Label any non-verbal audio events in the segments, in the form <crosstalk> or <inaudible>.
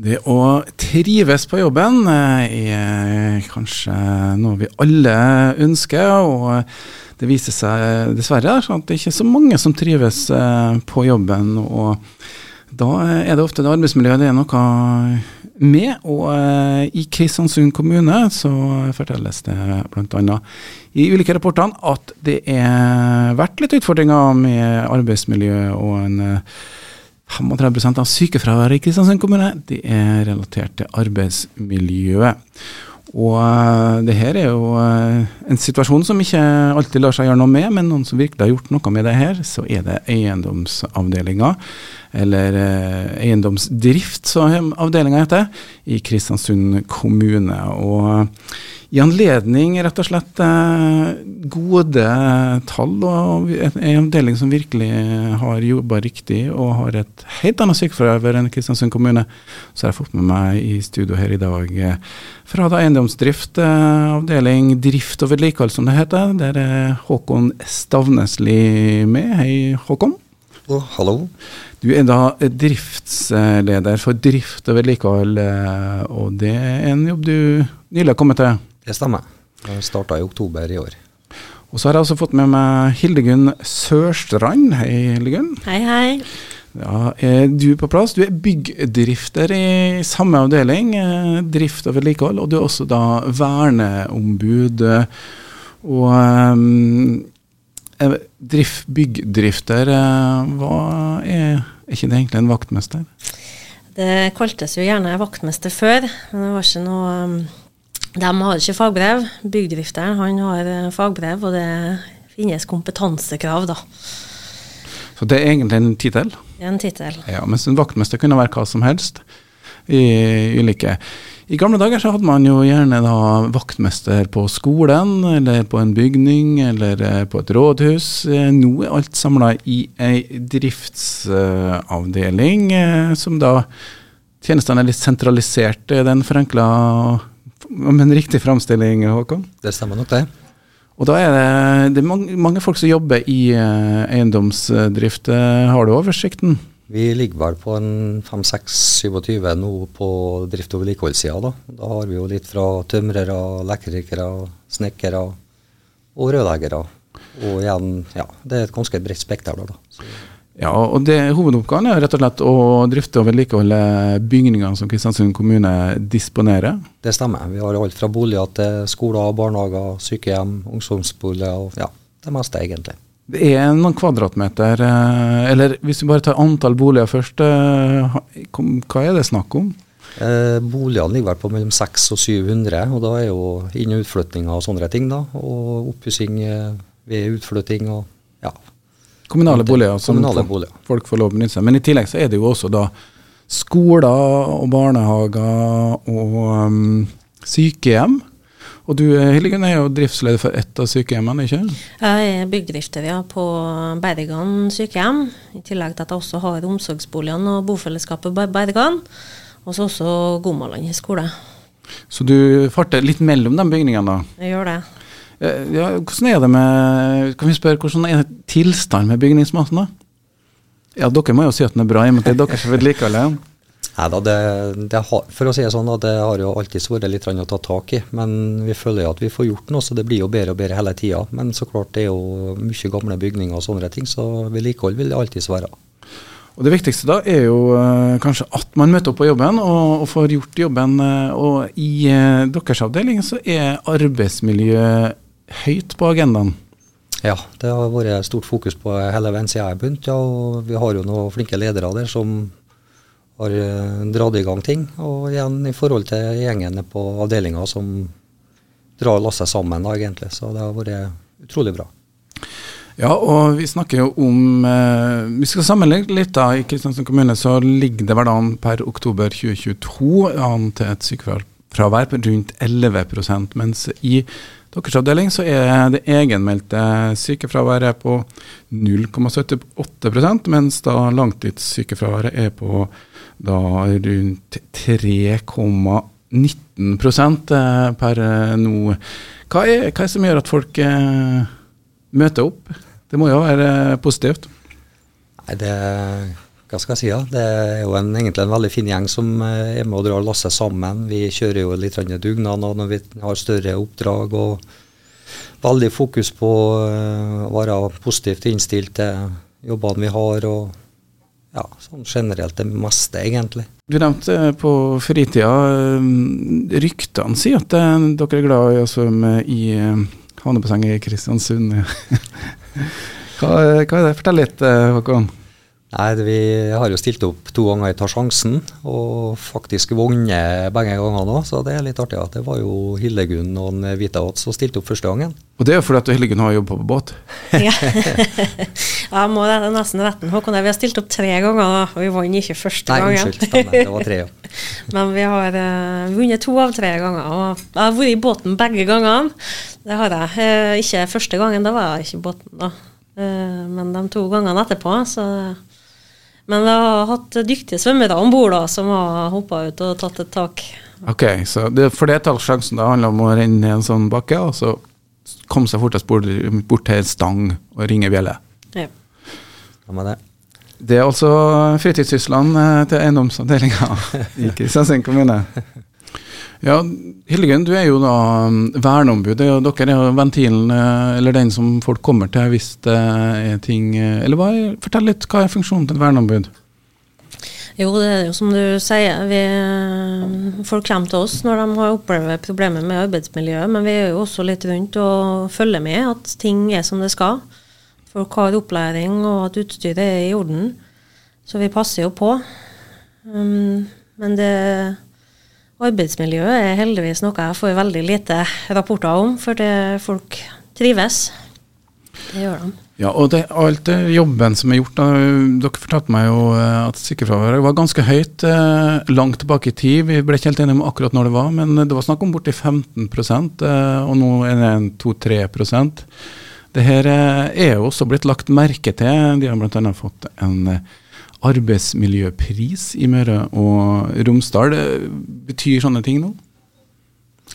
Det å trives på jobben eh, er kanskje noe vi alle ønsker, og det viser seg dessverre at det ikke er så mange som trives eh, på jobben. og Da er det ofte det arbeidsmiljøet det er noe med, og eh, i Kristiansund kommune så fortelles det bl.a. i ulike rapportene at det har vært litt utfordringer med arbeidsmiljø og en 35 av sykefraværet i Kristiansund kommune det er relatert til arbeidsmiljøet. Og uh, det her er jo uh, en situasjon som ikke alltid lar seg gjøre noe med, men noen som virkelig har gjort noe med det her, så er det eiendomsavdelinga, eller uh, eiendomsdrift, som avdelinga heter, i Kristiansund kommune. Og i anledning rett og slett eh, gode tall og en avdeling som virkelig har jobba riktig og har et helt annet sykefravær enn Kristiansund kommune, så har jeg fått med meg i studio her i dag eh, fra da eiendomsdrift, eh, avdeling drift og vedlikehold som det heter. Der er Håkon Stavnesli med. Hei, Håkon. Oh, hallo. Du er da driftsleder for drift og vedlikehold, og det er en jobb du nylig har kommet til? Det stemmer. Jeg starta i oktober i år. Og så har jeg også fått med meg Hildegunn Sørstrand. Hei, Hildegunn. Hei, hei. Ja, er du på plass? Du er byggdrifter i samme avdeling, eh, drift og vedlikehold, og du er også da verneombud. Og um, drift, byggdrifter, hva er, er ikke det egentlig en vaktmester? Det kaltes jo gjerne vaktmester før, men det var ikke noe de har ikke fagbrev. Bygdrifteren han har eh, fagbrev, og det finnes kompetansekrav, da. Så det er egentlig en tittel? Det er en tittel. Ja, mens en vaktmester kunne være hva som helst. I, ulike. I gamle dager så hadde man jo gjerne da vaktmester på skolen, eller på en bygning, eller eh, på et rådhus. Eh, nå er alt samla i ei driftsavdeling, som da Tjenestene er litt sentralisert. Er den forenkla med en riktig framstilling, Håkon? Det stemmer nok, det. Og da er det, det er mange, mange, folk som jobber i uh, eiendomsdrift. Uh, har du oversikten? Vi ligger vel på en 5-6-27 nå på drift- og vedlikeholdssida. Da. da har vi jo litt fra tømrere, elektrikere, snekkere og rørleggere. Og igjen, ja, det er et ganske bredt spekter da. da. Ja, og det, Hovedoppgaven er rett og slett å drifte og vedlikeholde bygningene som Kristiansund kommune disponerer? Det stemmer. Vi har alt fra boliger til skoler, barnehager, sykehjem, ungdomsboliger og ja, det meste egentlig. Det er noen kvadratmeter, eh, eller hvis vi bare tar antall boliger først, eh, hva er det snakk om? Eh, boligene ligger vel på mellom 600 og 700, og da er jo inn- og utflyttinger og sånne ting. da, Og oppussing eh, ved utflytting og ja, Kommunale boliger som kommunale boliger. folk får lov å benytte seg Men i tillegg så er det jo også da skoler og barnehager og um, sykehjem. Og du Hildegunn er jo driftsleder for ett av sykehjemmene, ikke Jeg er byggdrifter ja, på Bergan sykehjem. I tillegg til at jeg også har omsorgsboligene og bofellesskapet Bergan. Og så også Gomaland skole. Så du farter litt mellom de bygningene, da? Jeg gjør det. Eh, ja, hvordan er det med Kan vi spørre, hvordan er tilstanden med bygningsmassen, da? Ja, dere må jo si at den er bra, i og med at det er deres vedlikehold. <laughs> Nei da, det, det har, for å si det sånn, da, det har jo alltid vært litt å ta tak i. Men vi føler jo at vi får gjort noe, så det blir jo bedre og bedre hele tida. Men så klart det er jo mye gamle bygninger og sånne ting, så vedlikehold vil det alltids være. Og Det viktigste da er jo uh, kanskje at man møter opp på jobben og, og får gjort jobben. Uh, og i uh, deres avdeling så er arbeidsmiljø høyt på agendaen? Ja, det har vært stort fokus på hele veien siden jeg begynte. Ja, og vi har jo noen flinke ledere der som har uh, dratt i gang ting. Og igjen i forhold til gjengene på avdelinga som drar lasset sammen, da, egentlig. Så det har vært utrolig bra. Ja, og vi snakker jo om eh, Vi skal sammenligne litt. da, I Kristiansand kommune så ligger det vel an per oktober 2022 an til et sykefravær på rundt 11% mens i deres avdeling så er det egenmeldte sykefraværet på 0,78 mens da langtidssykefraværet er på da rundt 3,19 eh, per eh, nå. Hva er, hva er det som gjør at folk eh, møter opp? Det må jo være positivt? Nei, det hva skal jeg si, ja. Det er jo en, egentlig en veldig fin gjeng som eh, er med og drar lasset sammen. Vi kjører jo litt dugnad når vi har større oppdrag. og Veldig fokus på eh, å være positivt innstilt til jobbene vi har. og ja, sånn generelt det meste, egentlig. Du nevnte på fritida Ryktene sier at dere er glad i å svømme i havnebassenget i Kristiansund. <laughs> hva, hva er det? Fortell litt, Håkon. Nei, Vi har jo stilt opp to ganger i Ta sjansen, og faktisk vunnet begge ganger nå. Så det er litt artig at det var jo Hildegunn og Vita Hot som stilte opp første gangen. Og det er jo fordi at Hildegunn har jobba på båt? <laughs> ja, jeg må det nesten rette Håkon. Vi har stilt opp tre ganger, og vi vant ikke første gangen. Nei, unnskyld. Stemmer. Det var tre, ja. <laughs> Men vi har uh, vunnet to av tre ganger. Og jeg har vært i båten begge gangene. Det har jeg. Uh, ikke første gangen, da var jeg ikke i båten, da. Uh, men de to gangene etterpå, så men vi har hatt dyktige svømmere om bord som har hoppa ut og tatt et tak. Ok, så det, For det tar sjansen det handler om å renne i en sånn bakke, og så komme seg fortest bort, bort til en stang og ringe bjelle? Ja. ja det. det er altså fritidssyslene eh, til eiendomsavdelinga i <laughs> Kristiansand kommune. Ja, Hildegunn, du er jo da verneombudet, og Dere er jo ventilen, eh, eller den som folk kommer til hvis det er ting eh, Eller hva, fortell litt, hva er funksjonen til et verneombud? Jo, det er jo som du sier. Vi, eh, folk kommer til oss når de har opplevd problemer med arbeidsmiljøet, men vi er jo også litt rundt og følger med at ting er som det skal. Folk har opplæring og at utstyret er i orden. Så vi passer jo på. Um, men det Arbeidsmiljøet er heldigvis noe jeg får veldig lite rapporter om, for det, folk trives. Det gjør de. Ja, og det, alt det jobben som er gjort, da, Dere fortalte meg jo eh, at sykefraværet var ganske høyt eh, langt tilbake i tid. Vi ble ikke helt enige om akkurat når det var, men det var snakk om borti 15 eh, og nå er det 2-3% Det her eh, er jo også blitt lagt merke til. De har bl.a. fått en eh, arbeidsmiljøpris i Møre og Romsdal. Betyr sånne ting noe?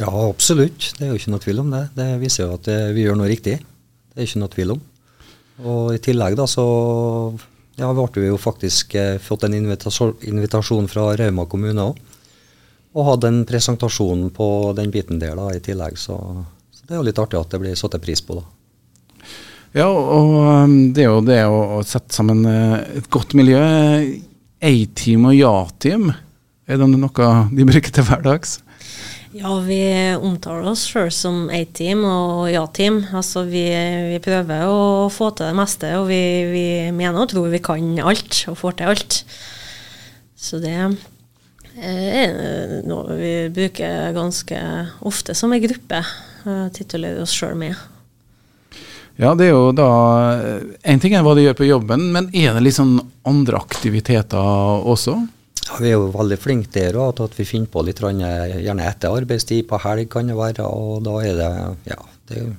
Ja, absolutt. Det er jo ikke noe tvil om det. Det viser jo at eh, vi gjør noe riktig. Det er ikke noe tvil om. Og i tillegg da så ja, ble vi jo faktisk eh, fått en invitasjon fra Rauma kommune òg. Og hadde en presentasjon på den biten der da i tillegg. Så, så det er jo litt artig at det blir satt pris på, da. Ja, og um, det er jo det å, sette sammen eh, et godt miljø. A-team og ja-team, er det noe de bruker til hverdags? Ja, vi omtaler oss sjøl som A-team og ja-team. Altså vi, vi, prøver å få til det meste, og vi, vi, mener og tror vi kan alt og får til alt. Så det er noe vi bruker ganske ofte som en gruppe. Titulerer oss sjøl med. Ja, det er jo da En ting er hva de gjør på jobben, men er det litt sånn andre aktiviteter også? Ja, Vi er jo veldig flinke der òg, at vi finner på litt gjerne etter arbeidstid, på helg kan det være. Og da er det, ja, det er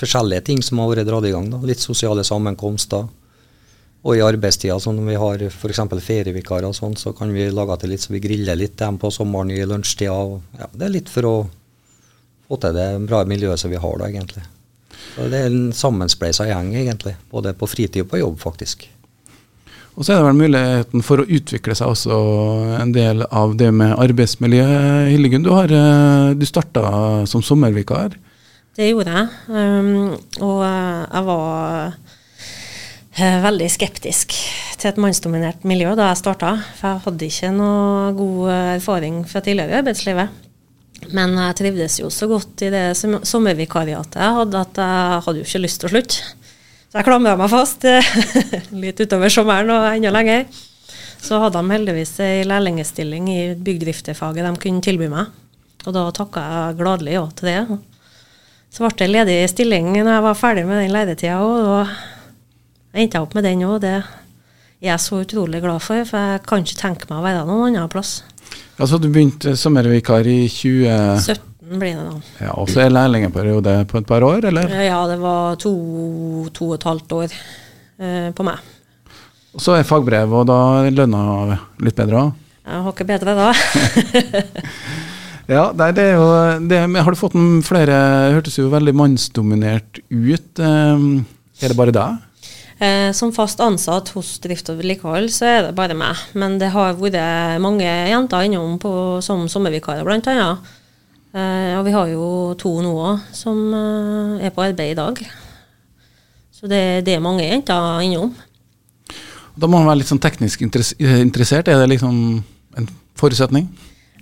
forskjellige ting som har vært dratt i gang. da, Litt sosiale sammenkomster. Og i arbeidstida, sånn når vi har f.eks. ferievikarer, sånn, så kan vi lage til litt så vi griller litt dem på sommeren i lunsjtida. Ja, det er litt for å få til det bra miljøet som vi har da, egentlig. Så det er en sammenspleisa gjeng, egentlig. Både på fritid og på jobb, faktisk. Og så er det vel muligheten for å utvikle seg også en del av det med arbeidsmiljø. Hildegunn, du, har, eh, du starta som sommervikar. Det gjorde jeg. Um, og jeg var uh, veldig skeptisk til et mannsdominert miljø da jeg starta. For jeg hadde ikke noe god erfaring fra tidligere i arbeidslivet. Men jeg trivdes jo så godt i det sommervikariatet jeg hadde, at jeg hadde jo ikke lyst til å slutte. Så jeg klamra meg fast <laughs> litt utover sommeren og enda lenger. Så hadde de heldigvis ei lærlingestilling i byggdrifterfaget de kunne tilby meg. Og da takka jeg gladelig ja til det. Så ble det ledig stilling når jeg var ferdig med den læretida òg, og endte jeg opp med den òg. Det er jeg så utrolig glad for, for jeg kan ikke tenke meg å være noen annen plass. Altså Du begynte sommervikar i 2017? blir det da. Ja, Og så er lærlingperiode på et par år, eller? Ja, det var to, to og et halvt år eh, på meg. Og Så er fagbrev, og da er lønna litt bedre òg? Har ikke bedre da. <laughs> ja, nei, det er jo det, Har du fått flere Hørtes jo veldig mannsdominert ut. Eh, er det bare deg? Eh, som fast ansatt hos drift og vedlikehold, så er det bare meg. Men det har vært mange jenter innom på, som sommervikarer, bl.a. Eh, og vi har jo to nå òg som eh, er på arbeid i dag. Så det, det er mange jenter innom. Da må man være litt sånn teknisk interessert. Er det liksom en forutsetning?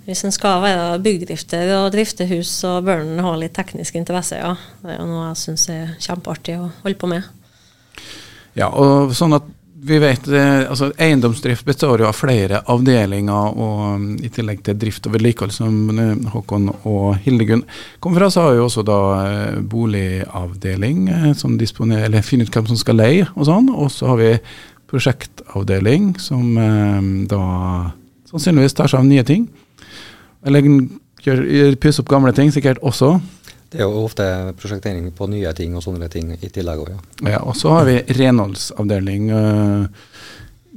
Hvis en skal være byggdrifter og drifte hus, så bør en ha litt teknisk interesse, ja. Det er jo noe jeg syns er kjempeartig å holde på med. Ja, og sånn at vi vet, eh, altså Eiendomsdrift består jo av flere avdelinger, og um, i tillegg til drift og vedlikehold, som eh, Håkon og Hildegunn kom fra, så har jo også da eh, boligavdeling som disponerer, eller finner ut hvem som skal leie og sånn. Og så har vi prosjektavdeling som da sannsynligvis tar seg av nye ting. Eller pusser opp gamle ting, sikkert også. Det er jo ofte prosjektering på nye ting og sånne ting i tillegg òg, ja. ja. Og så har vi renholdsavdeling. Uh,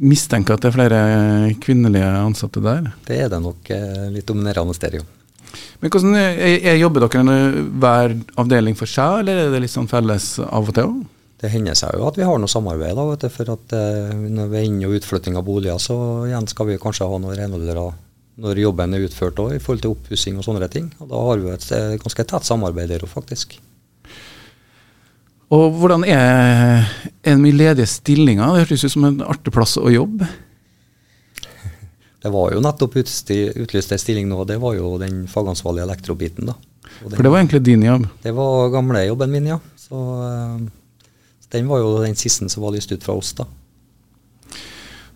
mistenker at det er flere kvinnelige ansatte der? Det er det nok uh, litt dominerende sted, jo. Men hvordan er, er Jobber dere hver avdeling for seg, eller er det litt sånn felles av og til òg? Det hender seg jo at vi har noe samarbeid. da, vet du, for at uh, Når vi er inne og utflytting av boliger, så igjen skal vi kanskje ha noen renholdere når jobben er utført òg, i forhold til oppussing og sånne ting. Og Da har vi et eh, ganske tett samarbeid der òg, faktisk. Og hvordan er en mye ledige stillinger? Det hørtes ut som en artig plass å jobbe? Det var jo nettopp utlyst en stilling nå, det var jo den fagansvarlige elektrobiten. da. Den, For det var egentlig din jobb? Det var gamle jobben min, ja. Så, så, den var jo den siste som var lyst ut fra oss, da.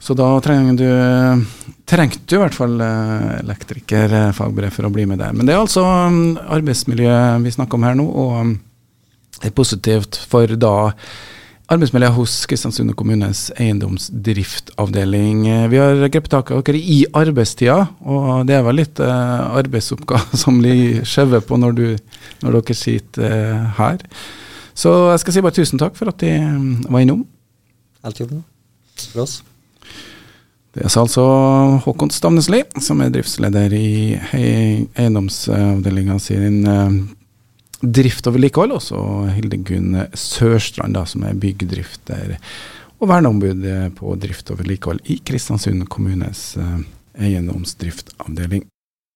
Så da trenger du trengte du i hvert fall eh, elektrikerfagbrev for å bli med der. Men det er altså arbeidsmiljøet vi snakker om her nå, og mm, det er positivt for da arbeidsmiljøet hos Kristiansund kommunes eiendomsdriftavdeling. Vi har grepet tak i dere i arbeidstida, og det er vel litt uh, arbeidsoppgaver <laughs> som blir skjøvet på når, du, når dere sitter her. Så jeg skal si bare tusen takk for at de mm, var innom. Alt i orden for oss. Det er altså Håkon Stavnesli, som er driftsleder i eiendomsavdelinga sin eh, drift og vedlikehold. Og så Hildegunn Sørstrand, da, som er byggdrifter og verneombud på drift og vedlikehold i Kristiansund kommunes eh, eiendomsdriftavdeling.